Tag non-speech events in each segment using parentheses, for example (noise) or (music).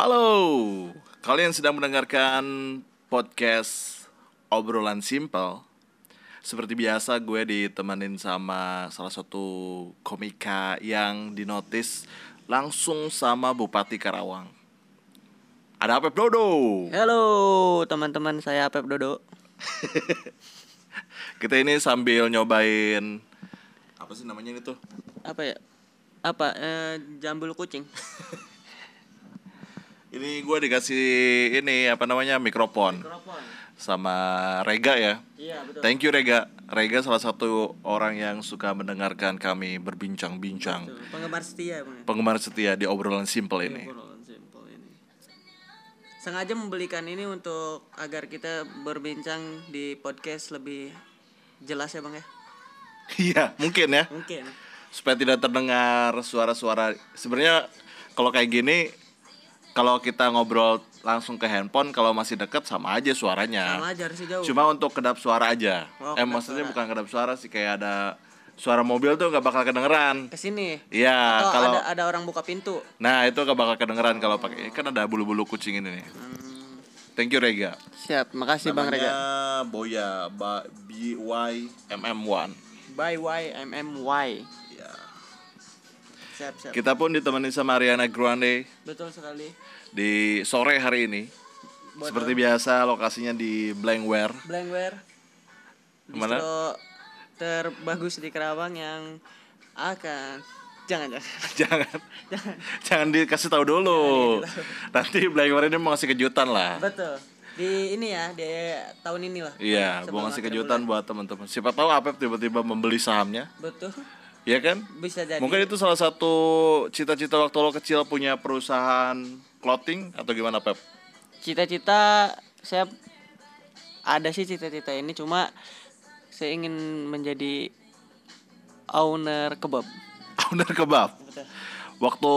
Halo, kalian sedang mendengarkan podcast obrolan simpel. Seperti biasa gue ditemenin sama salah satu komika yang dinotis langsung sama Bupati Karawang. Ada Apep Dodo. Halo teman-teman, saya Pep Dodo. (laughs) Kita ini sambil nyobain apa sih namanya ini tuh? Apa ya? Apa? Eh, jambul kucing. (laughs) Ini gue dikasih ini apa namanya mikrofon Mikrofon. sama Rega ya. Iya betul. Thank you Rega. Rega salah satu orang yang suka mendengarkan kami berbincang-bincang. Betul. Penggemar setia bang. Penggemar setia di obrolan simple ini. Obrolan simple ini. Sengaja membelikan ini untuk agar kita berbincang di podcast lebih jelas ya bang ya. (laughs) Iya, mungkin ya. Mungkin. Supaya tidak terdengar suara-suara. Sebenarnya kalau kayak gini kalau kita ngobrol langsung ke handphone kalau masih deket sama aja suaranya. Sama aja harusnya jauh. Cuma untuk kedap suara aja. Oh, eh kedap maksudnya suara. bukan kedap suara sih kayak ada suara mobil tuh nggak bakal kedengeran. Ke sini. Iya, Atau kalau ada ada orang buka pintu. nah itu nggak bakal kedengeran kalau pakai kan ada bulu-bulu kucing ini nih. Hmm, Thank you Rega. siap, makasih bang Rega. Boya B Y M M 1. By Y M M Y. Siap siap. Kita pun ditemani sama Ariana Grande Betul sekali. di sore hari ini. Seperti biasa lokasinya di Blankware. Blankware Mana? terbagus di Kerawang yang akan jangan jangan (laughs) jangan jangan dikasih tahu dulu. Nanti Blankware ini mau ngasih kejutan lah. betul di ini ya di tahun ini lah Iya, mau ngasih kejutan buat teman-teman. Siapa tahu Apep tiba-tiba membeli sahamnya, bulan. betul ya kan? bisa jadi Mungkin itu salah satu cita-cita waktu lo kecil punya perusahaan clothing atau gimana Pep? cita-cita saya ada sih cita-cita ini cuma saya ingin menjadi owner kebab (laughs) Owner kebab. betul Waktu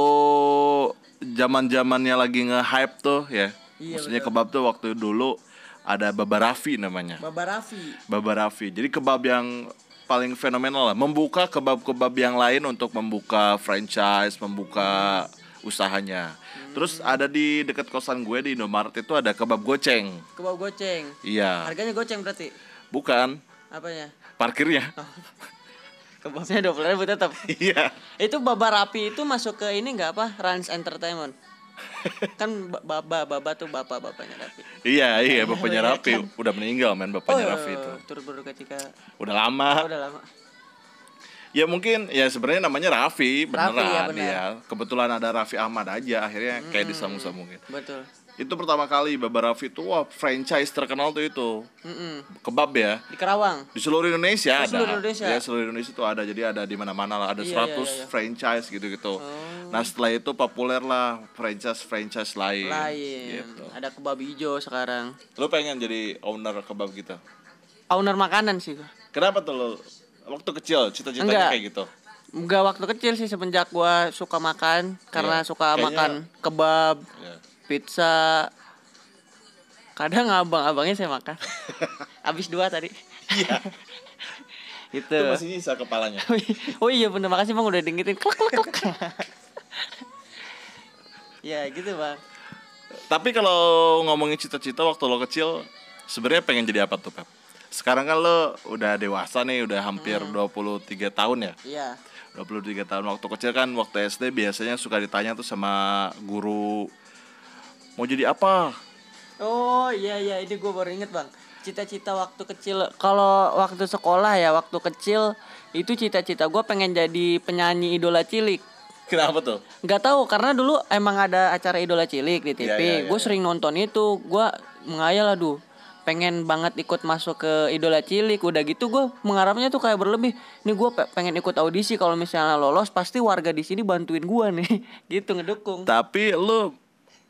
zaman zamannya lagi nge-hype tuh ya. Iya, Maksudnya kebab tuh waktu dulu ada Baba Raffi namanya. Baba Raffi Baba Raffi. Jadi kebab yang paling fenomenal lah. Membuka kebab-kebab yang lain untuk membuka franchise, membuka usahanya. Terus ada di dekat kosan gue di Indomaret itu ada kebab goceng. kebab goceng Iya. harganya goceng berarti Bukan apanya parkirnya. (laughs) kebabnya dua puluh ribu tetap Iya. Itu Baba Rapi itu masuk ke ini nggak apa? Rans Entertainment. Kan ba- baba baba tuh bapak bapaknya Rapi. iya, iya bapaknya Raffi udah meninggal men bapaknya Raffi itu. turut berduka cita. Udah lama. Oh, udah lama. Ya mungkin ya sebenarnya namanya Raffi beneran Raffi, ya, ya, benar. Kebetulan ada Raffi Ahmad aja akhirnya kayak disambung-sambungin. Betul. Itu pertama kali Baba Raffi itu wah franchise terkenal tuh itu. Mm-mm. Kebab ya. Di Kerawang. Di seluruh Indonesia Oh, ada. seluruh Indonesia. Ya, seluruh Indonesia tuh ada. Jadi ada di mana-mana lah, ada 100 Iya, iya, iya, iya. franchise gitu-gitu. Oh. Nah, setelah itu populer lah franchise-franchise lain. Lain. Gitu. Ada kebab hijau sekarang. Lu pengen jadi owner kebab gitu? Owner makanan sih gua. Kenapa tuh lu waktu kecil cita-citanya kayak gitu? Enggak waktu kecil sih semenjak gua suka makan karena Iya. suka Kayaknya- makan kebab, Ya. Pizza. Kadang abang-abangnya saya makan. (laughs) Habis dua tadi. Iya. (laughs) Itu. Itu masih nyisa kepalanya. (laughs) oh iya bener makasih bang udah dingitin klak klak klak ya gitu bang Tapi kalau ngomongin cita-cita waktu lo kecil, sebenarnya pengen jadi apa tuh, Pep? Sekarang kan lo udah dewasa nih, udah hampir Hmm. 23 tahun ya. iya 23 tahun waktu kecil kan waktu SD biasanya suka ditanya tuh sama guru mau jadi apa? oh iya iya ini gue baru inget bang. Cita-cita waktu kecil kalau waktu sekolah ya waktu kecil itu cita-cita gue pengen jadi penyanyi idola cilik. Kenapa tuh? nggak tahu karena dulu emang ada acara idola cilik di TV Iya, iya, iya, gue sering nonton itu. Gue menghayal aduh pengen banget ikut masuk ke idola cilik. Udah gitu gue mengharapnya tuh kayak berlebih. Nih gue pengen ikut audisi. Kalau misalnya lolos pasti warga di sini bantuin gue nih. (laughs) Gitu ngedukung. Tapi lu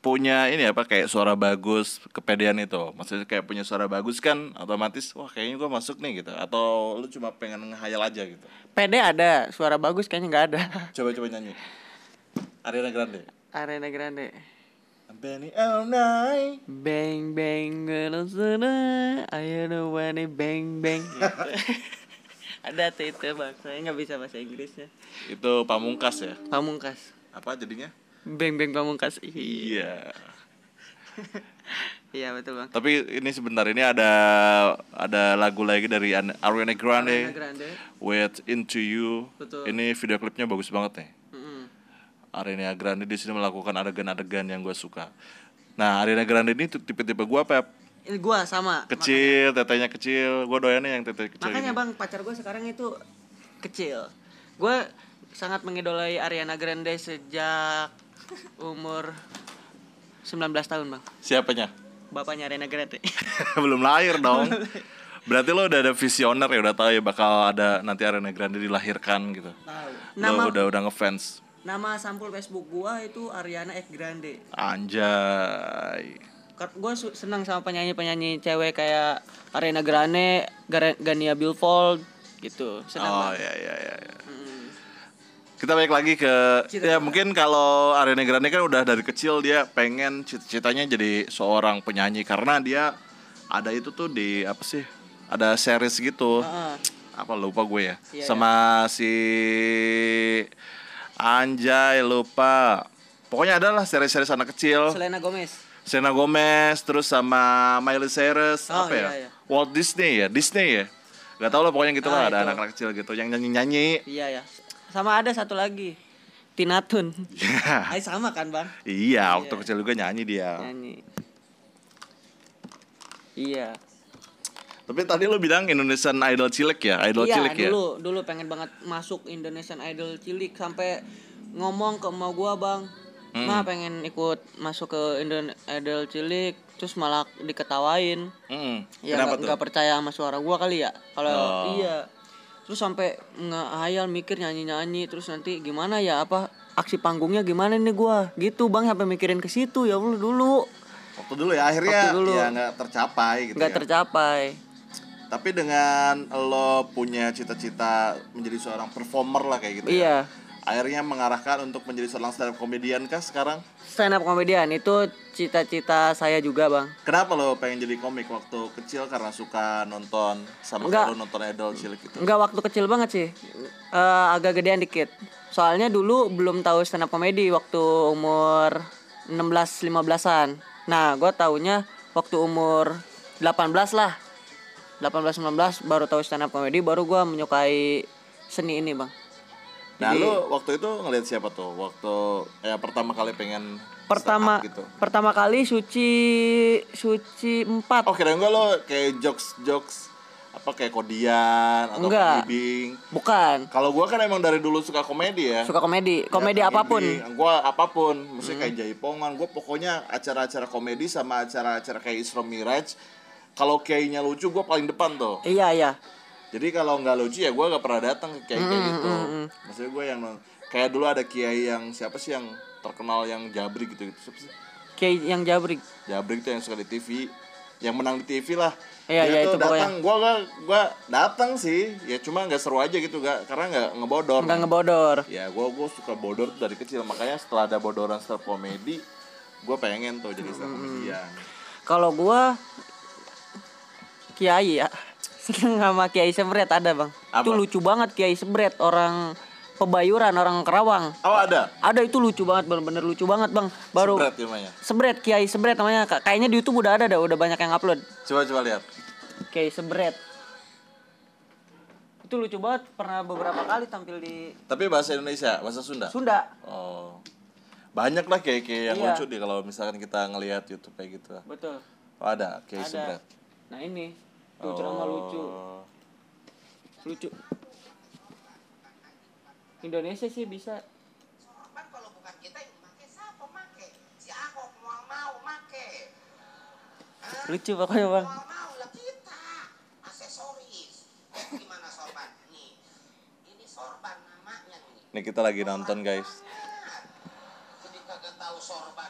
punya ini apa kayak suara bagus kepedean itu. Maksudnya kayak punya suara bagus kan otomatis wah kayaknya gua masuk nih gitu. Atau lu cuma pengen ngehayal aja gitu. Pede ada suara bagus kayaknya nggak ada. (laughs) Coba coba nyanyi. Ariana Grande. Arena Grande. Benny all night. Bang bang girl sana I know when it bang bang? (laughs) Ada tuh itu bang. Saya nggak bisa bahasa Inggrisnya. Itu pamungkas ya? Pamungkas. Apa jadinya Beng beng pamungkas. Iya. Iya. (laughs) Iya betul bang. Tapi ini sebentar ini ada ada lagu lagi dari An- Ariana Grande, Ariana Grande. with Into You. Betul. Ini video klipnya bagus banget nih. Mm-mm. Ariana Grande di sini melakukan adegan-adegan yang gue suka. Nah, Ariana Grande ini tipe-tipe gue Pep. Ini gua sama. Kecil, tetenya kecil. Gue doyannya yang tete kecil Makanya ini. bang pacar gue sekarang itu kecil. Gue sangat mengidolai Ariana Grande sejak umur 19 tahun bang. Siapanya? Bapaknya Ariana Grande. (laughs) Belum lahir dong. Berarti lo udah ada visioner ya udah tahu ya bakal ada nanti Ariana Grande dilahirkan gitu. Tahu. Lo Nama udah udah ngefans. nama sampul Facebook gua itu Ariana X Grande. Anjay. Gue senang sama penyanyi-penyanyi cewek kayak Ariana Grande, Gania Billfold gitu. Senang Oh banget. ya ya ya. Ya. Kita balik lagi ke Cita-cita. ya mungkin kalau Ariana Grande kan udah dari kecil dia pengen cita-citanya jadi seorang penyanyi karena dia ada itu tuh di apa sih? Ada series gitu. Heeh. Apa lupa gue ya. Iya, Sama si Anjay lupa. Pokoknya adalah series-series anak kecil. Selena Gomez. Selena Gomez terus sama Miley Cyrus Oh, apa ya? iya, iya. Walt Disney ya, Disney ya. Gak tau lah pokoknya gitu Ah, lah ada anak-anak kecil gitu yang nyanyi-nyanyi. Iya ya. Sama ada satu lagi. Tina Tun. Ya. (laughs) Ay, sama kan bang? iya, waktu Iya. kecil juga nyanyi dia. Nyanyi. Iya. Tapi tadi lo bilang Indonesian Idol Cilik ya, Idol iya Cilik ya. dulu dulu pengen banget masuk Indonesian Idol cilik sampai ngomong ke emak gua bang. Hmm. Ma pengen ikut masuk ke Indon Idol cilik terus malah diketawain. Mm, Ya Kenapa nggak tuh? nggak percaya sama suara gua kali ya. Kalau Oh. iya. Terus sampai ngehayal mikir nyanyi-nyanyi terus nanti gimana ya apa aksi panggungnya gimana nih gua gitu bang sampai mikirin ke situ ya Allah dulu Waktu dulu ya akhirnya Waktu dulu. ya nggak tercapai gitu nggak ya. tercapai Tapi dengan lo punya cita-cita menjadi seorang performer lah kayak gitu ya. Akhirnya mengarahkan untuk menjadi seorang stand up comedian kah sekarang? stand up komedian itu cita-cita saya juga bang. Kenapa lo pengen jadi komik? Waktu kecil karena suka nonton sama Enggak. lo nonton Idol Cilik gitu? Enggak waktu kecil banget sih. Eh, agak gedean dikit. Soalnya dulu belum tahu stand up komedi waktu umur 16-15an nah gue taunya waktu umur 18 lah. 18-19 baru tahu stand up komedi baru gue menyukai seni ini bang Nah, Jadi- lo waktu itu ngeliat siapa tuh? Waktu ya pertama kali pengen pertama gitu. pertama kali suci suci 4 Oh, kira gue lo kayak jokes jokes apa kayak kodian atau Enggak. Bukan Kalau gua kan emang dari dulu suka komedi ya. suka komedi komedi Ya, apa pun. Gua apa pun, maksudnya kayak jaipongan. Gua pokoknya acara-acara komedi sama acara-acara kayak Isra Miraj. Kalau kiainya lucu, gua paling depan tuh. iya iya Jadi kalau nggak lucu ya gua gak pernah datang ke kiai kayak gitu. Maksudnya gue yang kayak dulu ada kiai yang siapa sih yang terkenal yang jabri gitu gitu. Siapa sih? kayak yang jabrik Jabrik tuh yang suka di TV, yang menang di TV lah. Iya, Dia iya, tuh itu datang, gua gua gua datang sih, ya cuma nggak seru aja gitu, gak karena nggak ngebodor. nggak ngebodor Ya gua gua suka bodor dari kecil, makanya setelah ada bodoran stand komedi, gua pengen tuh jadi stand komedian. Kalau gua Kiai ya. Seneng sama Kiai Sebret ada, Bang. Apa? Itu lucu banget Kiai Sebret, orang Pebayuran, orang Kerawang. Oh ada. Ada itu lucu banget, bener-bener lucu banget, Bang. Baru Berat namanya. Sebret, Kiai Sebret namanya. Ka- Kayaknya di YouTube udah ada dah, udah banyak yang upload. Coba coba lihat. Kiai Sebret. Itu lucu banget, pernah beberapa kali tampil di Tapi bahasa Indonesia, bahasa Sunda. Sunda. Oh. Banyak lah kayak kayak yang Iya. lucu deh kalau misalkan kita ngelihat YouTube kayak gitu. Betul. Oh ada, kayak. Sebret. Nah, ini. Tuh ceramah lucu. Oh. Lucu. Indonesia sih bisa Sorban kalau bukan kita yang make siapa make? Si Ahok mau mau make. lucu pokoknya, Bang. Mau mau lah kita. Aksesoris. Gimana sorban? Nih. Ini sorban namanya nih. Nih kita lagi nonton guys. Jadi kagak tahu sorban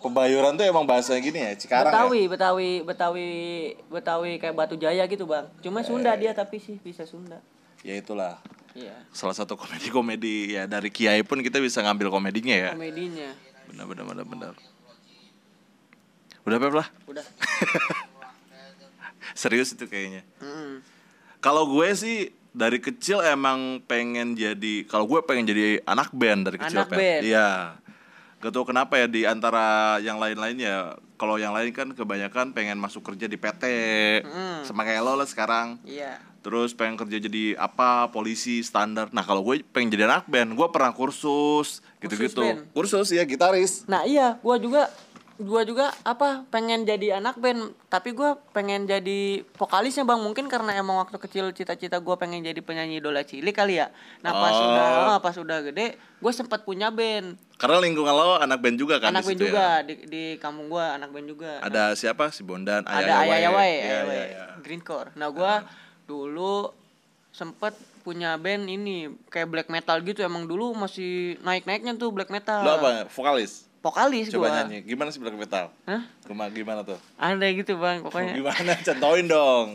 Pebayuran tuh emang bahasanya gini ya, Cikarang Betawi, Betawi, Betawi, Betawi kayak Batu Jaya gitu bang. Cuma Sunda dia tapi sih bisa Sunda. ya. Ya itulah. Iya. Salah satu komedi-komedi ya dari Kiai pun kita bisa ngambil komedinya ya. Komedinya. Benar benar benar benar. Udah Pep lah. Udah. (laughs) Serius itu kayaknya. Mm. Kalau gue sih dari kecil emang pengen jadi kalau gue pengen jadi anak band dari kecil Anak band. iya gak tau kenapa ya di antara yang lain-lainnya kalau yang lain kan kebanyakan pengen masuk kerja di PT Mm. sama kayak lo lah sekarang Iya. terus pengen kerja jadi apa polisi standar nah kalau gue pengen jadi anak band gue pernah kursus gitu-gitu band? kursus ya gitaris Nah iya, gua juga gua juga apa pengen jadi anak band, tapi gua pengen jadi vokalisnya bang. Mungkin karena emang waktu kecil cita-cita gua pengen jadi penyanyi idola cilik kali ya. Nah pas Oh. udah ah, pas udah gede, gue sempat punya band, karena lingkungan lo anak band juga kan anak band situ juga ya? di di kampung gua anak band juga. Nah, ada siapa si Bondan ada Ayah ayah Yawai, Iya, Ayah iya, Yawai, iya. Greencore. Nah gua dulu sempet punya band ini kayak black metal gitu emang dulu masih naik naiknya tuh black metal lo apa vokalis vokalis coba gua. nyanyi. Gimana sih black metal? Hah? Gimana, gimana tuh? Ada gitu bang pokoknya. Gimana? (laughs) Contohin dong.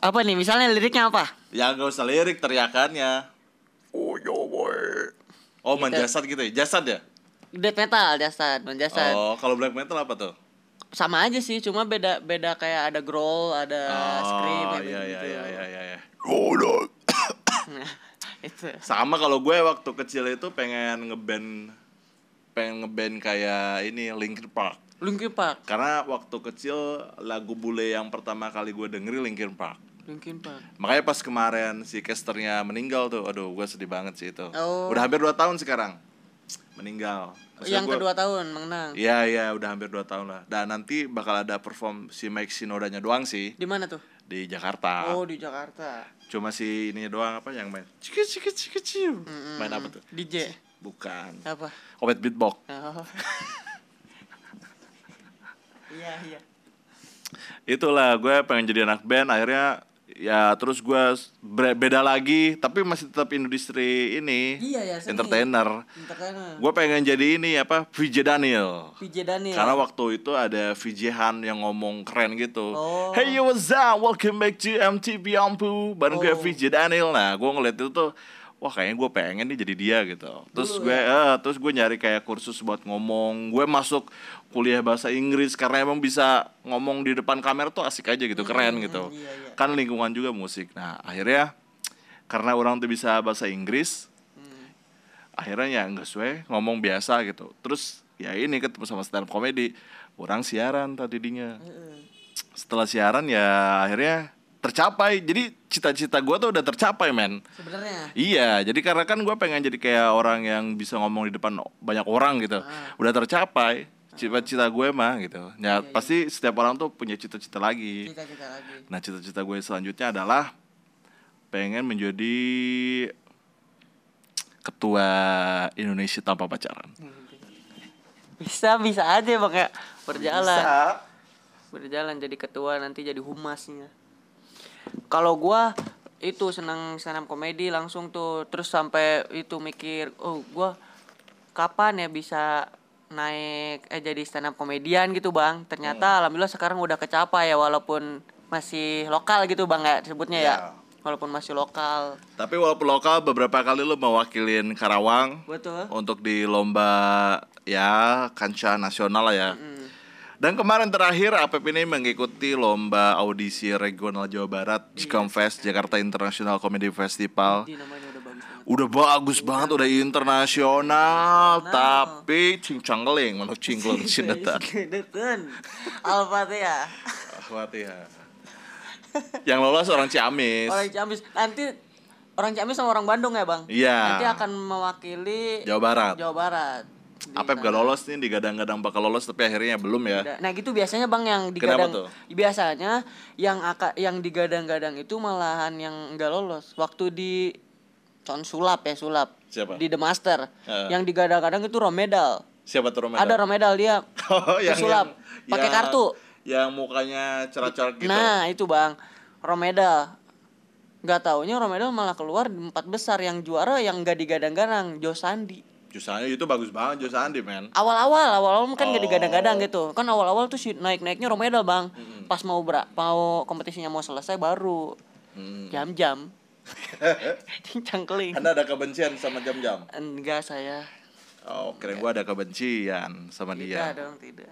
Apa nih misalnya liriknya apa? Ya gak usah lirik teriakannya. Oh yo boy oh Gitu. gitu ya? Jasad ya? Death metal jasad non jasad. Oh kalau black metal apa tuh? Sama aja sih cuma beda beda kayak ada growl ada scream oh kayak iya iya gitu. iya iya iya iya. (coughs) Nah, (coughs) itu. Sama kalau gue waktu kecil itu pengen ngeband pengen ngeband kayak ini Linkin Park. Linkin Park? Karena waktu kecil lagu bule yang pertama kali gue dengerin Linkin Park. Linkin Park. Makanya pas kemarin si casternya meninggal tuh aduh gue sedih banget sih itu. Oh. udah hampir 2 tahun sekarang meninggal. Maksudnya yang gua- kedua tahun mengenang Iya iya udah hampir 2 tahun lah. Dan nanti bakal ada perform si Mike Sinodanya doang sih. Di mana tuh? Di Jakarta. Oh di Jakarta. Cuma si ini doang apa yang main? Cik cik cik main apa tuh? DJ bukan apa Obet beatbox oh. (laughs) iya iya itulah gue pengen jadi anak band akhirnya ya terus gue beda lagi tapi masih tetap industri ini Iya ya, seni. entertainer Entertainer. gue pengen jadi ini apa VJ Daniel PJ Daniel karena waktu itu ada VJ Han yang ngomong keren gitu Oh. Hey yo what's up welcome back to MTV Ampu bareng gue Oh. VJ Daniel nah gue ngeliat itu tuh wah kayaknya gue pengen nih jadi dia gitu. Terus gue eh, terus gue nyari kayak kursus buat ngomong. Gue masuk kuliah bahasa Inggris karena emang bisa ngomong di depan kamera tuh asik aja gitu keren gitu. iya, iya. kan lingkungan juga musik. Nah akhirnya karena orang tuh bisa bahasa Inggris Hmm. akhirnya ya nggak sesuai ngomong biasa gitu. Terus ya ini ketemu sama stand up comedy orang siaran tadi dinya. Setelah siaran ya akhirnya tercapai. Jadi cita-cita gue tuh udah tercapai men. Sebenarnya. Iya jadi karena kan gue pengen jadi kayak orang yang bisa ngomong di depan banyak orang gitu. Udah tercapai cita-cita gue mah gitu. Ya pasti setiap orang tuh punya cita-cita lagi. Cita-cita lagi. Nah cita-cita gue selanjutnya adalah pengen menjadi ketua Indonesia tanpa pacaran. bisa bisa aja bang ya. Berjalan. Bisa. berjalan jadi ketua nanti jadi humasnya kalau gua itu senang senam komedi langsung tuh. Terus sampai itu mikir oh gua kapan ya bisa naik eh jadi stand up komedian gitu bang? Ternyata alhamdulillah sekarang udah kecapai ya walaupun masih lokal gitu bang ya sebutnya ya, Ya. walaupun masih lokal. Tapi walaupun lokal beberapa kali lo mewakilin Karawang betul. untuk di lomba ya kancah nasional lah ya. Dan kemarin terakhir APP ini mengikuti lomba audisi regional Jawa Barat Jcomfest Jakarta International Comedy Festival. Udah bagus banget Udah bagus banget, udah internasional, tapi cincangling, mana cingkleng (laughs) cinetan. Detan. Al-Fatihah. Fatihah. Yang lolos orang Ciamis. Orang Ciamis nanti orang Ciamis sama orang Bandung ya, Bang? Iya. Nanti akan mewakili Jawa Barat. Jawa Barat. Sana. gak lolos nih digadang-gadang bakal lolos tapi akhirnya belum ya. Nah, gitu biasanya Bang yang Kenapa digadang tuh? biasanya yang aka, yang digadang-gadang itu malahan yang enggak lolos. Waktu di Con Sulap ya, Sulap. Siapa? Di The Master. Heeh. Yang digadang-gadang itu Romedal. Siapa tuh Romeda? Ada Romedal dia. (laughs) Oh, yang, yang- Pakai kartu. Yang mukanya cerat-cerat gitu. Nah, itu Bang. Romedal. Nggak taunya Romedal malah keluar di empat besar yang juara yang nggak digadang-gadang, Jo Sandi. Jusanya itu bagus banget Jusandi men. Awal-awal, awal-awal kan Oh. digadang-gadang gitu. Kan awal-awal tuh si naik-naiknya Romedal, Bang. Pas mau bera, mau kompetisinya mau selesai baru Hmm. jam-jam. (laughs) Cangkeling. Anda ada kebencian sama jam-jam? Enggak saya. Oh, kira gua ada kebencian sama Tidak dia. dong, tidak.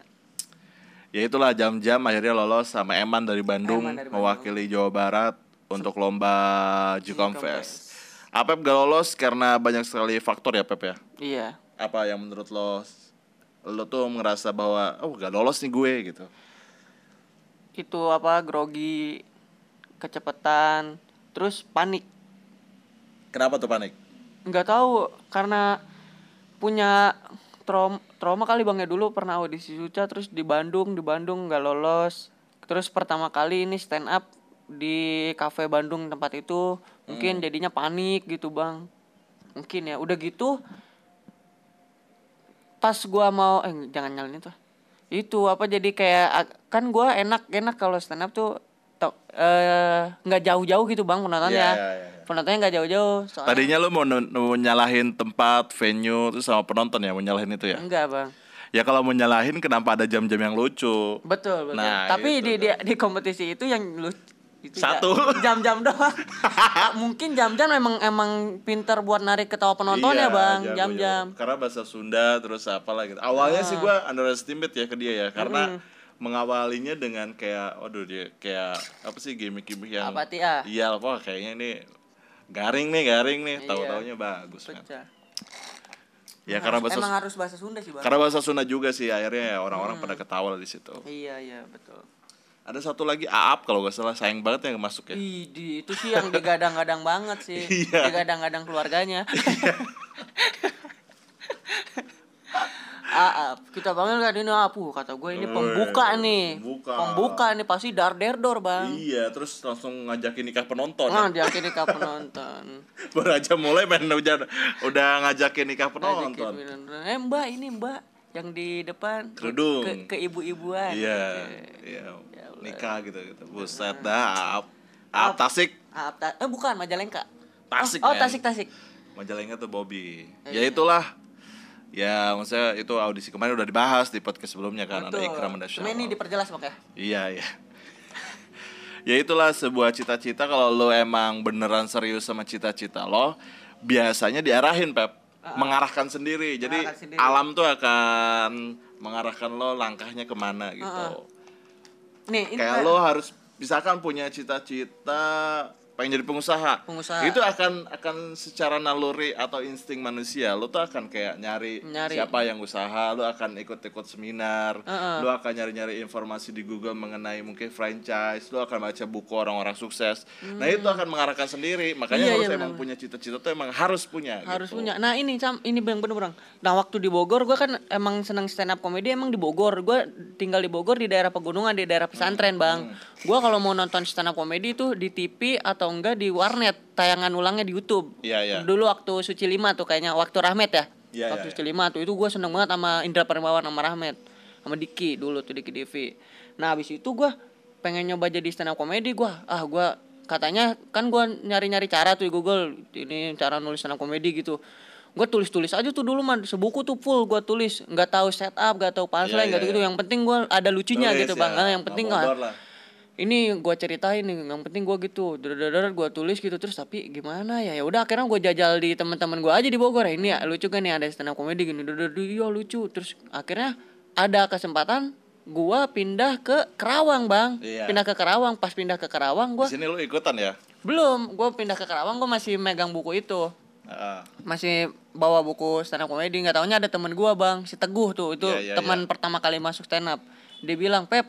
Ya itulah jam-jam akhirnya lolos sama Eman dari Bandung, Eman dari Bandung. mewakili Jawa Barat untuk lomba Jcom Fest. Apep gak lolos karena banyak sekali faktor ya Pep ya. Iya. Apa yang menurut lo lo tuh ngerasa bahwa oh gak lolos nih gue gitu. Itu apa grogi, kecepatan, terus panik. Kenapa tuh panik? nggak tahu karena punya trauma, trauma kali bang ya dulu pernah audisi Suca terus di Bandung di Bandung nggak lolos terus pertama kali ini stand up di kafe Bandung tempat itu mungkin jadinya panik gitu bang mungkin ya udah gitu pas gua mau eh jangan nyalain itu itu apa jadi kayak kan gua enak enak kalau stand up tuh eh nggak jauh-jauh gitu bang penontonnya Iya, iya, iya. penontonnya nggak jauh-jauh soalnya Tadinya lo mau, mau nyalahin tempat, venue, terus sama penonton ya, mau nyalahin itu ya? enggak bang Ya kalau mau nyalahin kenapa ada jam-jam yang lucu? Betul, betul. Nah, Tapi itu di, di di kompetisi itu yang lu itu Satu. ja- (laughs) jam-jam doang. (laughs) Mungkin jam-jam emang emang pinter buat narik ketawa penonton Iya, ya, Bang. Jam-jam. Karena bahasa Sunda terus apa lagi. Awalnya sih gua underestimate ya ke dia ya, karena mengawalinya dengan kayak waduh dia kayak apa sih gimmick-gimmick yang Apati, ah. Iya, apa kayaknya ini garing nih, garing nih, Iya. tahu-taunya bagus kan. Pecah. Ya karena bahasa emang harus bahasa Sunda sih, Bang. karena bahasa Sunda juga sih akhirnya ya orang-orang pada ketawa di situ. Iya, iya, betul. Ada satu lagi Aap kalau gak salah sayang banget yang masuk ya. Ih, di, itu sih yang digadang-gadang banget sih. (laughs) Iya. Digadang-gadang keluarganya. (laughs) (laughs) Aap, kita panggil kan ini Apu kata gue ini pembuka nih. pembuka. Pembuka nih pasti dar der dor, Bang. Iya, terus langsung ngajakin nikah penonton. Nah, ya. akhirnya ke penonton. Baru aja mulai main udah, udah ngajakin nikah penonton. Ngajakin, Eh mbak ini mbak yang di depan Kerudung. ke, ke ibu-ibuan. Iya, iya. Ya. Nikah gitu gitu. Buset dah, Aap. Aap Tasik. Ah, ta- eh bukan Majalengka. Tasik, Oh, oh. Tasik Tasik. Majalengka tuh Bobby. Iya. Ya itulah. Ya, maksudnya itu audisi kemarin udah dibahas di podcast sebelumnya kan ada Betul. Ikram ada Cuma ini diperjelas makanya. Iya, iya. (laughs) ya itulah sebuah cita-cita kalau lo emang beneran serius sama cita-cita lo, biasanya diarahin, Pep. Mengarahkan sendiri. Jadi Ah. Mengarahkan sendiri. alam tuh akan mengarahkan lo langkahnya ke mana gitu. Nih, ini Kayak lo harus misalkan punya cita-cita pengen jadi pengusaha. Pengusaha. Itu akan akan secara naluri atau insting manusia, lo tuh akan kayak nyari, Nyari. siapa yang usaha, lo akan ikut-ikut seminar, Heeh. lo akan nyari-nyari informasi di Google mengenai mungkin franchise, lo akan baca buku orang-orang sukses. Nah, itu akan mengarahkan sendiri. Makanya Iya, harus iya, emang benar. punya cita-cita tuh emang harus punya harus gitu. punya. Nah ini Sam, ini bang bener bang. Nah waktu di Bogor gue kan emang senang stand up komedi emang di Bogor. Gue tinggal di Bogor di daerah pegunungan di daerah pesantren bang. Gue kalau mau nonton stand up komedi itu di TV atau enggak di warnet tayangan ulangnya di YouTube. Iya, iya. Dulu waktu Suci Lima tuh kayaknya waktu Rahmat ya. Iya, waktu iya, Suci Lima tuh itu gue seneng banget sama Indra Permawan sama Rahmat sama Diki dulu tuh Diki Devi. Nah habis itu gue pengen nyoba jadi stand up komedi gue ah gue katanya kan gue nyari-nyari cara tuh di Google ini cara nulis stand up komedi gitu gue tulis-tulis aja tuh dulu mah sebuku tuh full gue tulis nggak tahu setup nggak tahu punchline Iya, nggak iya, gitu iya. yang penting gue ada lucunya Tulis gitu bang Nah, yang nggak penting lah. Ini gue ceritain nih yang penting gue gitu dadar gue tulis gitu terus tapi gimana ya? Ya udah akhirnya gue jajal di teman-teman gue aja di Bogor. Ini ya lucu kan nih ada stand up comedy gini dadar iya lucu. Terus akhirnya ada kesempatan gue pindah ke Kerawang bang. Iya. pindah ke Kerawang. Pas pindah ke Kerawang gue sini lo ikutan ya. belum. Gue pindah ke Kerawang gue masih megang buku itu. Ah, masih bawa buku stand up comedy. Nggak taunya ada temen gua bang si teguh tuh. Itu Iya, iya, teman iya. pertama kali masuk stand up dia bilang pep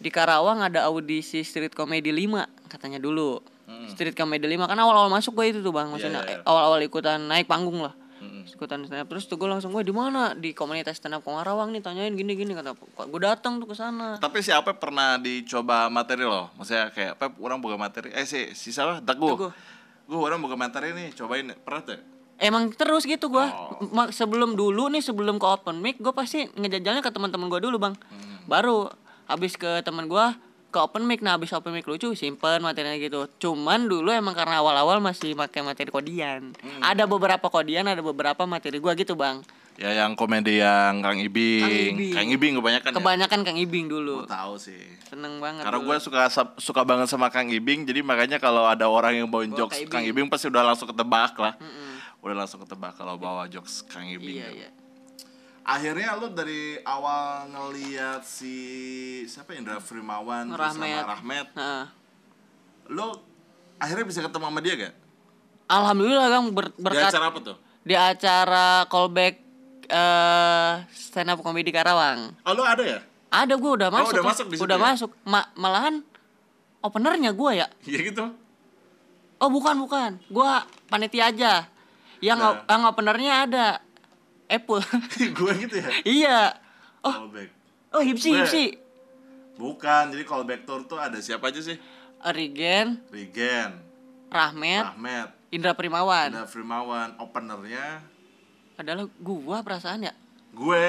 di Karawang ada audisi street comedy 5 katanya dulu street comedy 5 kan awal-awal masuk gue itu tuh bang maksudnya Hmm. iya, iya. eh, awal-awal ikutan naik panggung lah Mm-mm. ikutan stand up terus tuh gue langsung gue di mana di komunitas stand up Karawang nih tanyain gini gini kata gue datang tuh ke sana Tapi si Apep pernah dicoba materi loh. Maksudnya kayak Pep orang buka materi. Eh si si siapa? Teguh. Teguh. Gue orang buka materi nih, cobain. Pernah tuh? Emang terus gitu gua. Oh. Sebelum dulu nih sebelum ke open mic gue pasti ngejajalnya ke teman-teman gua dulu, Bang. Hmm. Baru habis ke teman gua ke open mic nah habis open mic lucu simpen materinya gitu. Cuman dulu emang karena awal-awal masih pakai materi kodian. Hmm. Ada beberapa kodian, ada beberapa materi gua gitu, Bang. Ya yang komedi yang Kang Ibing. Kang Ibing. Kang Ibing kebanyakan ya. Kebanyakan Kang Ibing dulu. Gue tahu sih. Seneng banget. Karena gue suka suka banget sama Kang Ibing, jadi makanya kalau ada orang yang bawain Bawa jokes Kang Kang Ibing. Pasti udah langsung ketebak lah. Mm-mm. Udah langsung ketebak kalau bawa jokes Kang Ibing. Iya, tuh. iya. Akhirnya lu dari awal ngeliat si siapa Indra Frimawan terus Rahmat. sama Rahmat, Heeh. lu akhirnya bisa ketemu sama dia gak? Alhamdulillah Kang ber- Di berkat acara apa tuh? di acara callback eh stand up comedy Karawang. Oh lu ada ya? Ada gue udah masuk. udah Kang. masuk di Udah ya? masuk. Ma- malahan openernya gue ya. Iya gitu Oh bukan bukan, gue panitia aja. Yang Nah. yang openernya ada Apple. (laughs) Gue gitu ya? iya. Oh Callback oh Hipsi Gue- Hipsi. Bukan, jadi callback tour tuh ada siapa aja sih? Rigen, Regen, Rahmat, Ahmed, Indra Primawan. ada Frimawan, openernya Adalah gua perasaan ya. gue,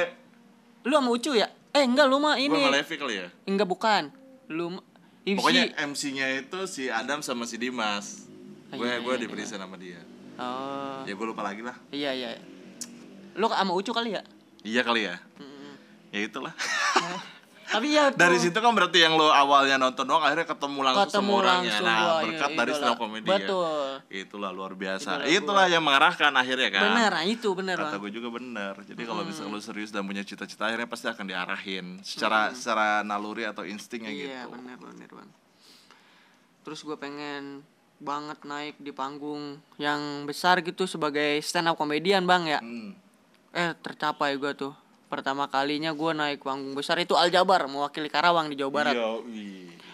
Lu sama Ucu ya? Eh enggak lu mah gue ini. sama Levi kali ya. Enggak bukan. Lu Hipsi. Pokoknya MC-nya itu si Adam sama si Dimas. Oh, Gue iya, gue iya, diperiksa sama dia. Oh. Ya gue lupa lagi lah. Iya iya. Lu sama Ucu kali ya? Iya kali ya. Mm-mm. Ya itulah. (laughs) Tapi ya (laughs) Dari situ kan berarti yang lo awalnya nonton doang akhirnya ketemu langsung ketemu sama orangnya. langsung Nah, gua, berkat iya, dari stand up comedy ya. Betul. Itulah luar biasa. Idola Itulah yang mengarahkan akhirnya kan. Bener, nah itu bener Kata gue juga bener. Jadi kalau misalnya lo serius dan punya cita-cita akhirnya pasti akan diarahin secara secara naluri atau instingnya Iya gitu. bener bener bang. Terus gue pengen banget naik di panggung yang besar gitu sebagai stand up komedian bang ya. Hmm. Eh tercapai gue tuh. Pertama kalinya gue naik panggung besar itu Aljabar mewakili Karawang di Jawa Barat. Yo.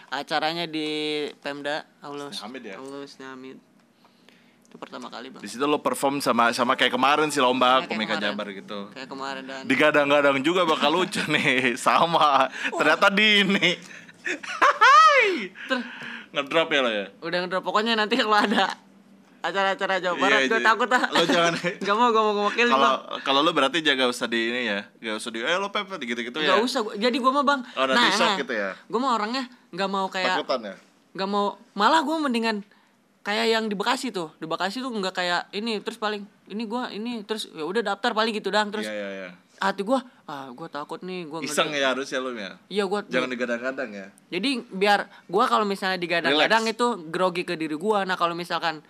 Acaranya di Pemda Allah ya? Hamid. Itu pertama kali bang. Di situ lo perform sama sama kayak kemarin sih lomba komika. Jabar gitu. Kayak kemarin dan Digadang-gadang juga bakal lucu (laughs) nih, sama. Ternyata Dini. (laughs) Hai. Ngedrop ya lo ya. udah ngedrop pokoknya nanti kalau ada acara-acara Jawa Barat Iya, gue jadi- takut ah. Lo jangan (laughs) Gak mau gue mau ngewakilin kalau kalau lo berarti jaga usah di ini ya. Gak usah di eh lo pepet gitu-gitu ya. Gak usah, gua- jadi gue mah bang. Oh, nanti shock gitu ya? Gue mah orangnya nggak mau kayak, Takutan ya. nggak mau, malah gue mendingan kayak yang di Bekasi tuh, di Bekasi tuh nggak kayak ini, terus paling ini gue ini, terus ya udah daftar paling gitu dang, terus Iya iya iya. hati gue, ah gue takut nih, gue Iseng ya harus ya lo ya. Iya gue, Jangan digadang-gadang ya. jadi biar gue kalau misalnya digadang-gadang itu grogi ke diri gue. Nah kalau misalkan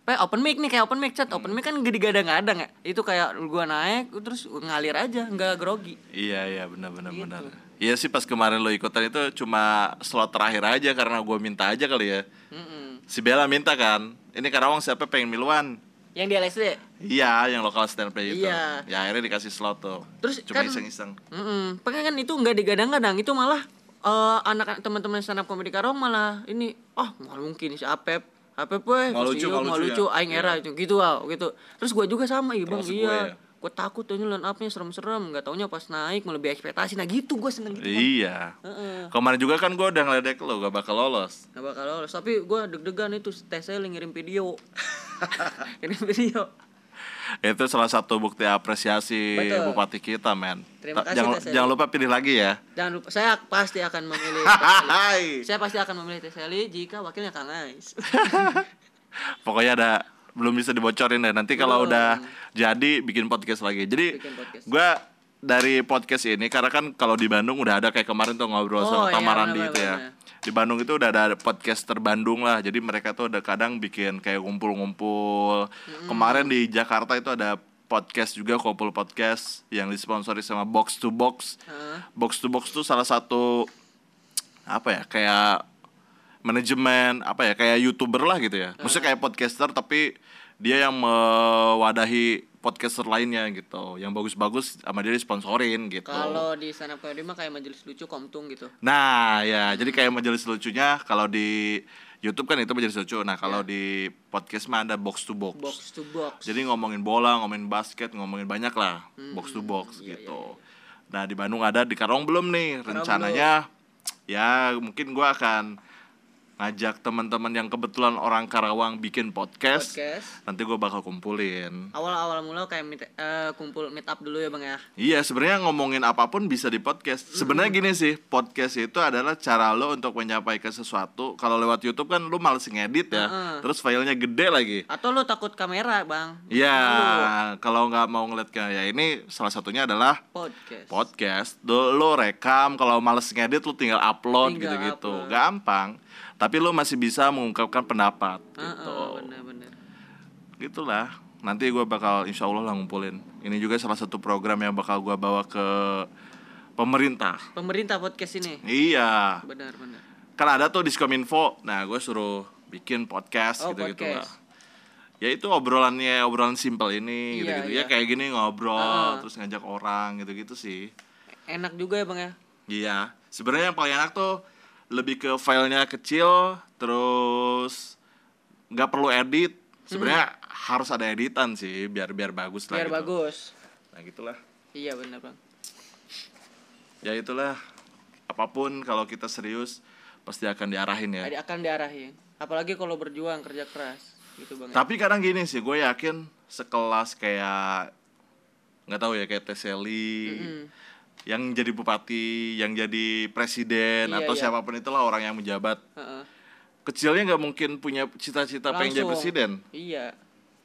Pe, open mic nih kayak open mic chat, open mic kan gak digadang-gadang ya. Itu kayak gua naik terus ngalir aja, nggak grogi. Iya iya benar benar Gitu. benar. Iya sih pas kemarin lo ikutan itu cuma slot terakhir aja karena gue minta aja kali ya. Mm-mm. Si Bella minta kan. Ini Karawang siapa pengen miluan? Yang di LSD. Iya, yang lokal stand play itu. Iya. Ya akhirnya dikasih slot tuh. Terus cuma kan- iseng-iseng. Mm-mm. Pengen kan itu nggak digadang-gadang, itu malah eh, anak teman-teman stand up comedy Karawang malah ini, oh nggak mungkin si Apep, Apep weh, Nggak lucu, nggak nggak lucu lucu, ya? aing era itu gitu wow, gitu. Terus gua juga sama, iya bang, iya. gue ya? Gue takut tuh line up-nya serem-serem, nggak taunya pas naik melebihi ekspektasi. Nah gitu gue seneng gitu. Iya. Heeh. Kemarin juga kan gue udah ngeledek lo gak bakal lolos. Gak bakal lolos, tapi gue deg-degan itu tes selling ngirim video. (laughs) (laughs) ngirim video. Itu salah satu bukti apresiasi Betul. bupati kita, men. Terima kasih, jangan, Teh Seli. jangan lupa pilih lagi ya. Jangan lupa, saya pasti akan memilih. (laughs) Saya pasti akan memilih Teh Seli jika wakilnya Kang Ais. (laughs) Pokoknya ada belum bisa dibocorin deh. Nanti kalau Belum. udah jadi bikin podcast lagi. Jadi gue dari podcast ini karena kan kalau di Bandung udah ada kayak kemarin tuh ngobrol Oh, sama iya, Tamarandi benar, itu ya. Di Bandung itu udah ada podcaster Bandung lah. Jadi mereka tuh udah kadang bikin kayak ngumpul-ngumpul. Kemarin di Jakarta itu ada podcast juga kumpul podcast yang disponsori sama Box to Box. Heeh. Box to Box tuh salah satu apa ya kayak manajemen apa ya kayak youtuber lah gitu ya. Maksudnya kayak podcaster tapi dia yang mewadahi podcaster lainnya gitu. Yang bagus-bagus sama dia disponsorin gitu. Kalau di stand up comedy mah kayak majelis lucu komtung gitu. Nah, ya, jadi kayak majelis lucunya kalau di YouTube kan itu majelis lucu. Nah, kalau di podcast mah ada box to box. Box to box. Jadi ngomongin bola, ngomongin basket, ngomongin banyak lah, box to box iya, gitu. Nah, di Bandung ada, di Karong belum nih. Karong Rencananya ya mungkin gua akan ngajak teman-teman yang kebetulan orang Karawang bikin podcast. Podcast. Nanti gua bakal kumpulin. Awal-awal mula kayak meet, eh, kumpul meet up dulu ya bang ya. Iya, sebenarnya ngomongin apa pun bisa di podcast. Sebenarnya gini sih, podcast itu adalah cara lo untuk menyampaikan sesuatu. Kalau lewat YouTube kan lo males ngedit ya, Heeh. terus filenya gede lagi. Atau lo takut kamera bang? Iya, Dulu. kalau nggak mau ngeliat kayak ya ini salah satunya adalah Podcast. podcast. Lo, lo rekam, kalau males ngedit lo tinggal upload gitu-gitu, gampang. Tapi lo masih bisa mengungkapkan pendapat Heeh, gitu. bener-bener. Gitulah. Nanti gue bakal insya Allah lah ngumpulin. Ini juga salah satu program yang bakal gue bawa ke pemerintah. Pemerintah podcast ini. Iya, Benar-benar. kan ada tuh diskominfo. Nah, gue suruh bikin podcast Oh, gitu-gitu lah. podcast. Ya itu obrolannya obrolan simpel ini Iya, gitu-gitu. Ya iya. kayak gini ngobrol Ah. terus ngajak orang gitu-gitu sih. Enak juga ya bang ya. Iya, sebenarnya yang paling enak tuh lebih ke filenya kecil, terus nggak perlu edit. Sebenarnya harus ada editan sih, biar biar bagus lah. Hmm. Biar gitu. bagus. Nah gitulah. Iya benar bang. Ya itulah. Apa pun kalau kita serius pasti akan diarahin ya. Akan diarahin. Apalagi kalau berjuang kerja keras gitu bang. ya. Tapi kadang gini sih, gue yakin sekelas kayak nggak tahu ya kayak Teseli, Mm-mm. Yang jadi bupati, yang jadi presiden Iya, atau iya. siapa pun itulah orang yang menjabat Heeh. kecilnya nggak mungkin punya cita-cita pengen jadi presiden Iya.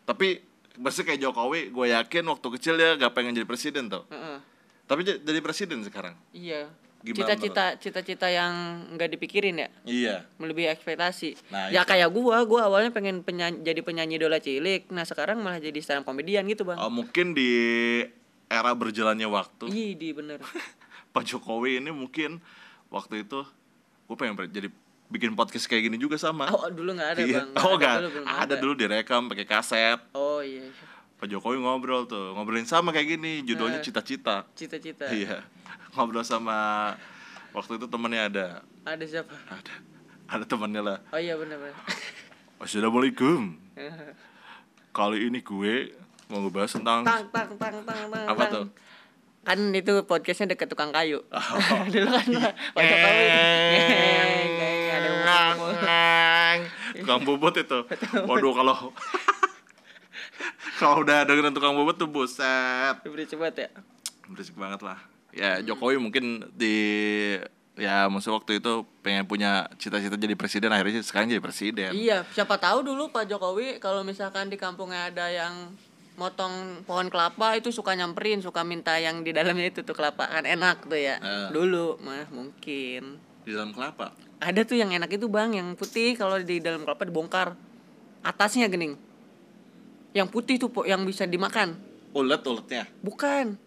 tapi maksudnya kayak Jokowi gue yakin waktu kecil dia gak pengen jadi presiden tuh Heeh. tapi jadi presiden sekarang Iya. Cita-cita cita-cita yang nggak dipikirin ya. iya melebihi ekspektasi. Nah, ya itu. kayak gua, gua awalnya pengen penyanyi, jadi penyanyi idola cilik. Nah, sekarang malah jadi stand komedian gitu, Bang. Oh, mungkin di era berjalannya waktu Iya, di bener. (laughs) Pak Jokowi ini mungkin waktu itu gue pengen jadi bikin podcast kayak gini juga sama Oh, dulu nggak ada, Iya. Bang. oh ada, enggak dulu belum ada dulu direkam pakai kaset Oh, iya. Pak Jokowi ngobrol tuh ngobrolin sama kayak gini judulnya Eh. cita-cita Cita-cita. iya (laughs) ngobrol sama waktu itu temennya ada Ada siapa? ada ada temannya lah Oh iya benar benar. (laughs) Assalamualaikum kali ini gue mau ngebahas tentang tang tang tang tang tang. Apa tuh? Kan itu podcastnya deket tukang kayu. Oh. (laughs) dulu kan (laughs) ada ngomong. tukang bobot itu (laughs) waduh kalau kalau udah dengan tukang bobot tuh buset Berisik banget ya. berisik banget lah ya Jokowi mungkin di ya maksud waktu itu pengen punya cita-cita jadi presiden akhirnya sekarang jadi presiden Iya, siapa tahu dulu Pak Jokowi kalau misalkan di kampungnya ada yang motong pohon kelapa itu suka nyamperin, suka minta yang di dalamnya itu tuh kelapa kan enak tuh ya. Eh. Dulu mah mungkin. di dalam kelapa Ada tuh yang enak itu Bang, yang putih kalau di dalam kelapa dibongkar. Atasnya gening. Yang putih tuh Po, yang bisa dimakan. ulet uletnya Bukan.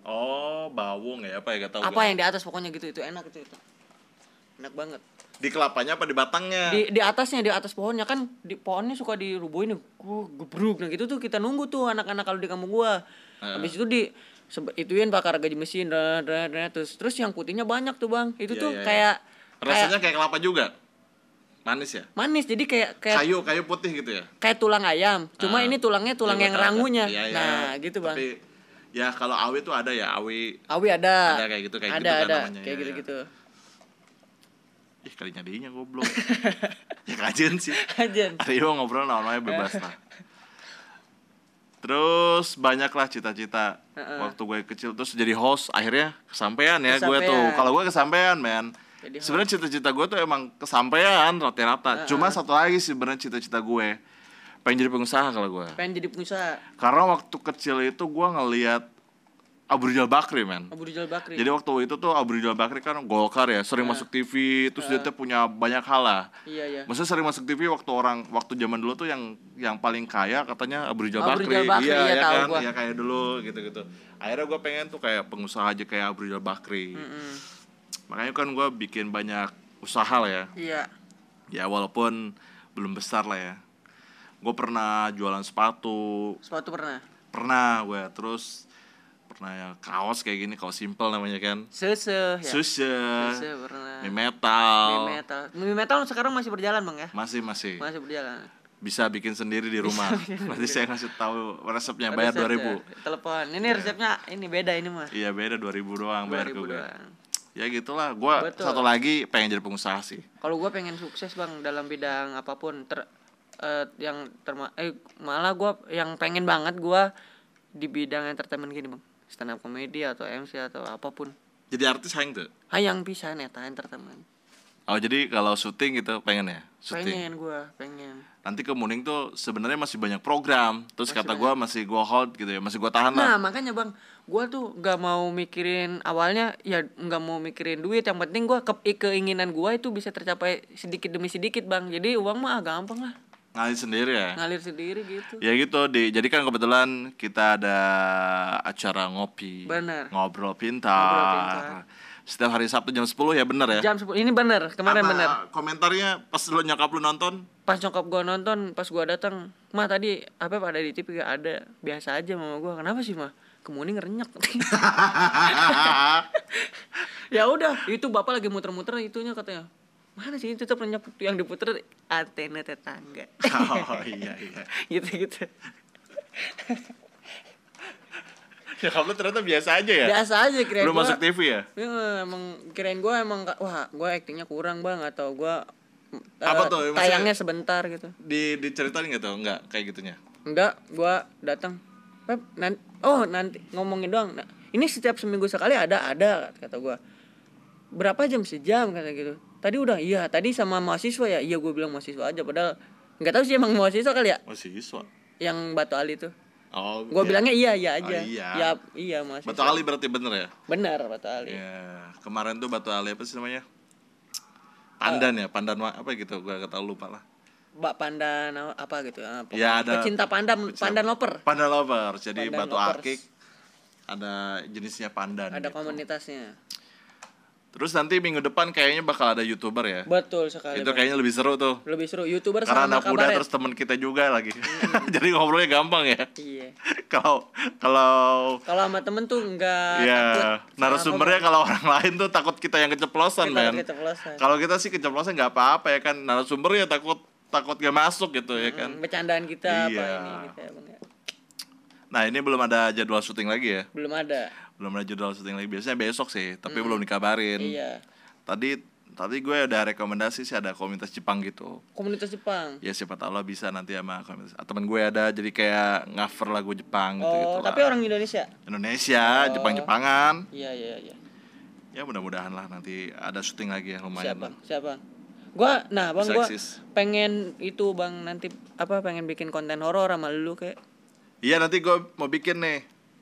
oh bawung ya apa ya gak tahu Apa yang di atas pokoknya gitu itu enak itu itu. Enak banget. Di kelapanya apa di batangnya? Di di atasnya di atas pohonnya. Kan di pohonnya suka dirubuhin. Gebruk. Nah gitu tuh kita nunggu tuh anak-anak kalau di kampung gua. Habis itu di ituin bakar gaji mesin. Dah, dah, dah, terus terus yang putihnya banyak tuh bang. Itu Iya, tuh iya, iya. kayak rasanya kayak kayak kelapa juga? Manis ya? Manis. Jadi kayak kayak kayu kayu putih gitu ya? kayak tulang ayam. Cuma Ah. ini tulangnya tulang Iya, yang rangunya. iya, iya. nah gitu bang. Tapi ya kalau awi tuh ada ya awi. Awi ada. Ada kayak gitu, kayak ada gitu kan ada. namanya, kayak iya, gitu iya. Ih kali nyadinya goblok. (laughs) Ya kajian sih. Aja hari ini ngobrol namanya bebas lah. Terus banyak lah cita-cita. Heeh. waktu gue kecil terus jadi host akhirnya kesampaian ya gue tuh. Kalau gue kesampaian men. Sebenarnya cita-cita gue tuh emang kesampaian rata-rata. Cuma satu lagi sih sebenarnya cita-cita gue. Pengen jadi pengusaha kalau gue. Pengen jadi pengusaha. Karena waktu kecil itu gue ngelihat Abu Rizal Bakri men Abu Rizal Bakri jadi waktu itu tuh Abu Rizal Bakri kan Golkar ya sering masuk TV terus dia tuh punya banyak hal lah iya iya Maksudnya sering masuk TV waktu orang waktu zaman dulu tuh yang yang paling kaya katanya Abu Rizal Abu Bakri. Rizal Bakri, iya, iya, ya kan? gua. Iya kayak dulu gitu-gitu. Akhirnya gue pengen tuh kayak pengusaha aja kayak Abu Rizal Bakri. Mm-mm. Makanya kan gue bikin banyak usaha lah ya. iya Ya walaupun belum besar lah ya. Gue pernah jualan sepatu, sepatu pernah pernah gue terus pernah ya kaos kayak gini kaos simple namanya kan. sese ya sese pernah mie metal. Mie metal. Mie metal sekarang masih berjalan bang ya? Masih masih. Masih berjalan. bisa bikin sendiri di rumah. Nanti saya ngasih tahu resepnya bayar dua ribu. Telepon. Ini resepnya ini beda ini mah. Iya beda dua ribu doang bayar ke 2000 gue. doang. Ya gitulah. Gua Betul. satu lagi pengen jadi pengusaha sih. Kalau gue pengen sukses bang dalam bidang apa pun ter eh, yang terma eh malah gue yang pengen banget gue di bidang entertainment gini bang stand up comedy atau MC atau apa pun Jadi artis hayang tuh. hayang bisa neta entertainment Oh jadi kalau syuting gitu pengen ya? Syuting. pengen gue pengen Nanti ke Muning tuh sebenarnya masih banyak program. Terus Masih kata gua masih gua hold gitu ya, masih gua tahan lah. Nah makanya bang, gue tuh gak mau mikirin awalnya ya nggak mau mikirin duit. Yang penting gue ke keinginan gue itu bisa tercapai sedikit demi sedikit bang. Jadi uang mah ah, gampang lah, Ngalir sendiri ya. ngalir sendiri gitu. Ya gitu, di, jadi kan kebetulan kita ada acara ngopi, Bener. ngobrol pintar. Ngobrol pintar. Setiap hari Sabtu jam 10 ya bener ya. Jam 10 ini bener, kemarin Apa bener. Komentarnya pas lu nyokap lu nonton, pas nyokap gua nonton pas gua datang mah tadi apa ada di TV gak ada biasa aja mama gua kenapa sih mah kemuning renyek (laughs) (laughs) ya udah itu bapak lagi muter-muter itunya katanya mana sih itu tetap renyek yang diputer antena tetangga? Oh iya iya. (laughs) Gitu gitu. Nyokap lu ternyata biasa aja ya? Biasa aja kirain belum gua- masuk TV ya? Ya, emang kirain gue emang wah gue aktingnya kurang bang atau gue Apa tuh? Tayangnya sebentar gitu. di diceritain nggak tuh? Nggak kayak gitunya? Enggak gue datang. Pep nanti oh nanti ngomongin doang. Nah, ini setiap seminggu sekali ada ada kata gue berapa jam? Sejam kata gitu tadi udah iya tadi sama mahasiswa ya? Iya gue bilang mahasiswa aja padahal nggak tahu sih emang mahasiswa kali ya? Oh siswa yang batu ali tuh. Oh gue iya. bilangnya iya iya aja. Oh, iya. ya iya mahasiswa. Batu Ali berarti bener ya? Benar batu ali. Ya kemarin tuh Batu Ali apa sih namanya? Pandan ya Pandan apa gitu gua gak tau lupa lah. Mbak Pandan apa gitu ah, pokoknya. Ya, ada- pecinta pandan pandan loper. Pandan lovers jadi Pandan batu akik ada jenisnya pandan ada gitu. komunitasnya terus nanti minggu depan kayaknya bakal ada youtuber ya. Betul sekali itu kayaknya lebih seru tuh. Lebih seru. Youtuber karena sama anak muda kabaret terus teman kita juga lagi. (laughs) Jadi ngobrolnya gampang ya. Iya. (laughs) Kalau kalau kalau sama temen tuh enggak ya takut narasumbernya kalau orang lain tuh takut kita yang keceplosan Kita men. keceplosan. kalau kita sih keceplosan nggak apa-apa ya kan. Narasumbernya takut takut gak masuk gitu ya kan. Hmm, bercandaan kita apa Iya. ini gitu ya bang ya. nah ini belum ada jadwal syuting lagi ya? Belum ada belum ada jadwal syuting lagi. Biasanya besok sih tapi belum dikabarin. Hmm. iya. Tadi tadi gue udah rekomendasi sih ada komunitas Jepang gitu. Komunitas Jepang? Ya siapa tahu lah bisa nanti sama komunitas. Ah, temen gue ada jadi kayak cover lagu Jepang gitu gitu oh tapi orang Indonesia? Indonesia Oh. Jepang Jepangan. Iya iya iya. Ya mudah-mudahan lah nanti ada syuting lagi ya lumayan siapa? lah. siapa? Gua nah bang eksis. pengen itu bang nanti apa pengen bikin konten horor sama lu kayak. Iya nanti gue mau bikin nih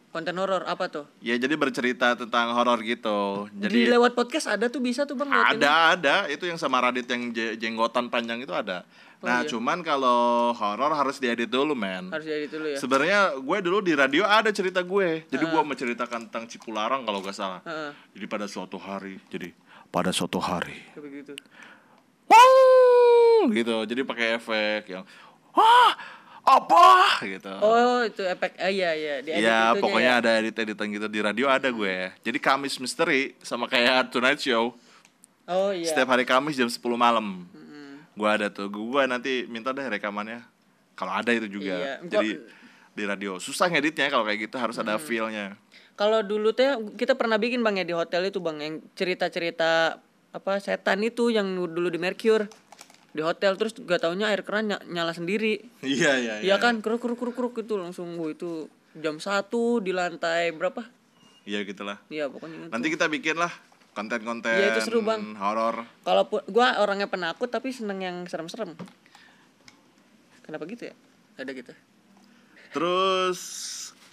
konten horor apa tuh ya jadi bercerita tentang horor gitu di jadi lewat podcast ada tuh bisa tuh bang lewat ini. ada ada itu yang sama Radit yang je- jenggotan panjang itu ada nah iya. cuman kalau horor harus diedit dulu men harus jadi dulu ya Sebenarnya gue dulu di radio ada cerita gue. Jadi gue menceritakan tentang Cipularang kalau gak salah. Heeh. Jadi pada suatu hari, jadi pada suatu hari. begitu Wow, gitu. Jadi pakai efek yang wah apa gitu. oh itu efek ah, iya iya di edit Iya, itunya pokoknya ya. ada edit-editan gitu di radio ada gue. Jadi Kamis Misteri sama kayak Tonight Show. oh iya Setiap hari Kamis jam 10 malam. Mm-mm. Gue ada tuh. Gue nanti minta deh rekamannya. Kalau ada itu juga. Iya, gua- Jadi di radio susah ngeditnya kalau kayak gitu harus ada feel-nya. kalau dulu teh kita pernah bikin bang ya di hotel itu bang yang cerita-cerita apa setan itu yang dulu di Mercure di hotel terus gak taunya air keran ny- nyala sendiri Iya, iya, Iya kan keruk keruk keruk keruk itu langsung gua itu jam satu di lantai berapa Iya gitulah. Iya pokoknya itu. Nanti kita bikin lah konten-konten Iya, itu seru, Bang. horor. Kalaupun gua orangnya penakut tapi seneng yang serem-serem. Kenapa gitu ya? Ada gitu. Terus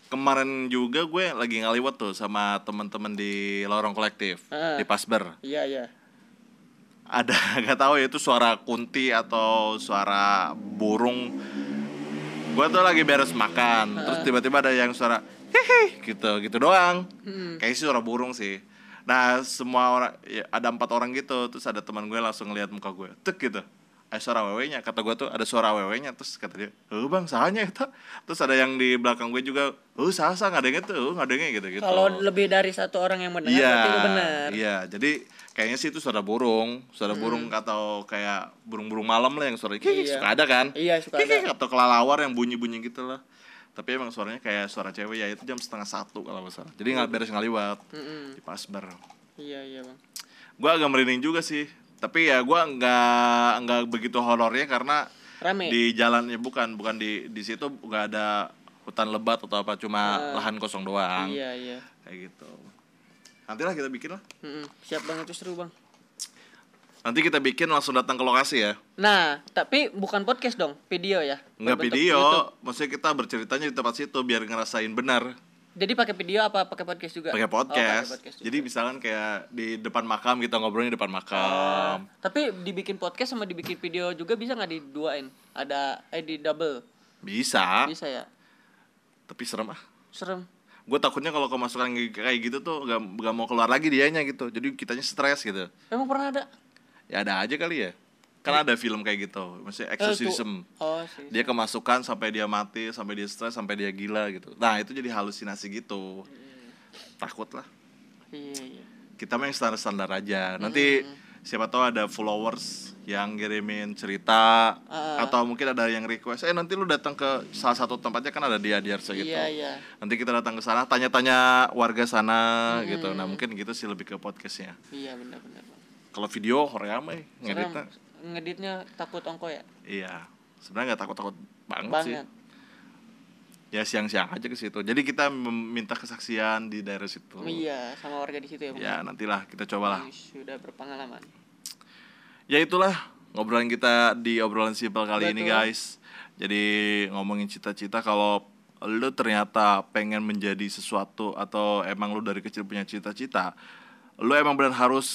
kemarin juga gue lagi ngaliwat tuh sama teman-teman di lorong kolektif Ah. di Pasber. Iya iya. Ada (laughs) nggak tahu ya itu suara kunti atau suara burung. Gue tuh lagi beres makan, terus tiba-tiba ada yang suara hehe gitu gitu doang. Kayak suara burung sih. Nah semua orang ya, ada empat orang gitu, terus ada teman gue langsung ngeliat muka gue, tek gitu. Ada suara wewenya, kata gue tuh ada suara wewenya, terus kata dia, oh bang sahanya itu. Terus ada yang di belakang gue juga, oh sah sah ngadengnya tuh, oh ngadengnya gitu gitu. Kalau lebih dari satu orang yang mendengar Iya, berarti itu benar. iya. Jadi kayaknya sih itu suara burung, suara burung atau kayak burung-burung malam lah yang suara Hmm. Iya. suka ada kan? Iya, suka Kik, ada. atau kelalawar yang bunyi-bunyi gitu lah. Tapi emang suaranya kayak suara cewek ya itu jam setengah satu kalau nggak salah. Jadi nggak beres ngaliwat Mm-mm. di Pasber. Iya iya bang. Gua agak merinding juga sih. Tapi ya gua nggak nggak begitu horornya karena Rame. di jalannya bukan bukan di di situ nggak ada hutan lebat atau apa cuma lahan kosong doang Iya iya. kayak gitu. Nantilah kita bikin lah. Mm-mm. Siap bang itu seru bang. Nanti kita bikin langsung datang ke lokasi ya. Nah tapi bukan podcast dong, video ya. Nggak video, YouTube. maksudnya kita berceritanya di tempat situ biar ngerasain benar. Jadi pakai video apa pakai podcast juga? Pakai Oh, podcast. pakai podcast juga. Jadi misalkan kayak di depan makam kita ngobrolnya di depan makam. Tapi dibikin podcast sama dibikin video juga bisa nggak diduain? Ada eh di double. Bisa, Bisa ya. tapi serem ah. Serem. Gue takutnya kalau kemasukan kayak gitu tuh gak, gak mau keluar lagi dianya gitu. Jadi kitanya stres gitu. Emang pernah ada? Ya ada aja kali ya. kan ada film kayak gitu maksudnya Eh, exorcism Oh sih. dia kemasukan sampai dia mati sampai dia stres sampai dia gila gitu nah itu jadi halusinasi gitu takut lah Iya iya. kita mah yang standar standar aja nanti siapa tahu ada followers yang ngirimin cerita Ah. atau mungkin ada yang request eh nanti lu datang ke salah satu tempatnya kan ada di Adiarsa gitu Iya iya. nanti kita datang ke sana tanya-tanya warga sana gitu nah mungkin gitu sih lebih ke podcastnya Iya benar benar. Bang. kalau video horeame ngeditnya Sekarang ngeditnya takut ongko ya? iya sebenarnya nggak takut-takut banget, sih Banget. Ya siang-siang aja ke situ jadi kita meminta kesaksian di daerah situ Iya, sama warga di situ ya, Bang. ya nantilah kita cobalah Sudah berpengalaman. ya itulah ngobrolan kita di obrolan simpel kali ini Betul. guys jadi ngomongin cita-cita kalau lu ternyata pengen menjadi sesuatu atau emang lu dari kecil punya cita-cita lu emang benar harus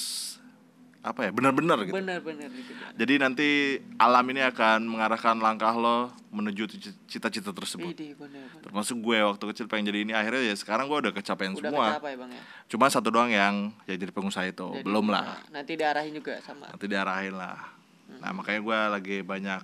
apa ya benar-benar gitu Benar-benar gitu. Jadi nanti alam ini akan mengarahkan langkah lo menuju ci- cita-cita tersebut Widih, benar. benar. termasuk gue waktu kecil pengen jadi ini akhirnya ya sekarang gue udah kecapean Udah semua kecapai, Bang ya. cuma satu doang yang ya jadi pengusaha itu Jadi, belum lah nah, nanti diarahin juga sama. nanti diarahin lah Hmm. nah makanya gue lagi banyak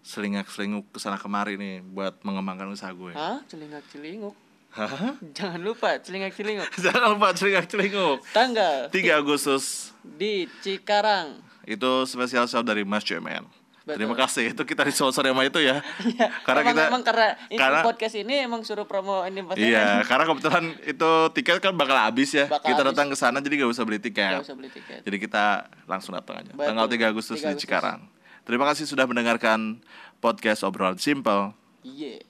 selingak selinguk ke sana kemari nih buat mengembangkan usaha gue Hah? Celingak celinguk. Hah? Jangan lupa celingak celinguk. (laughs) jangan lupa selingak selinguk Tanggal 3 Agustus di Cikarang. itu spesial show dari Mas Cemen Betul. Terima kasih itu kita disponsori sama itu ya. (laughs) Iya. karena emang, kita emang karena ini karena- podcast ini emang suruh promo ini pasti Iya, karena kebetulan itu tiket kan bakal habis ya. Bakal kita habis. datang ke sana jadi gak usah beli tiket. usah beli tiket. Jadi kita langsung datang aja. Betul. Tanggal 3 Agustus 3 di Agustus. Cikarang. Terima kasih sudah mendengarkan podcast obrolan simple. Iya.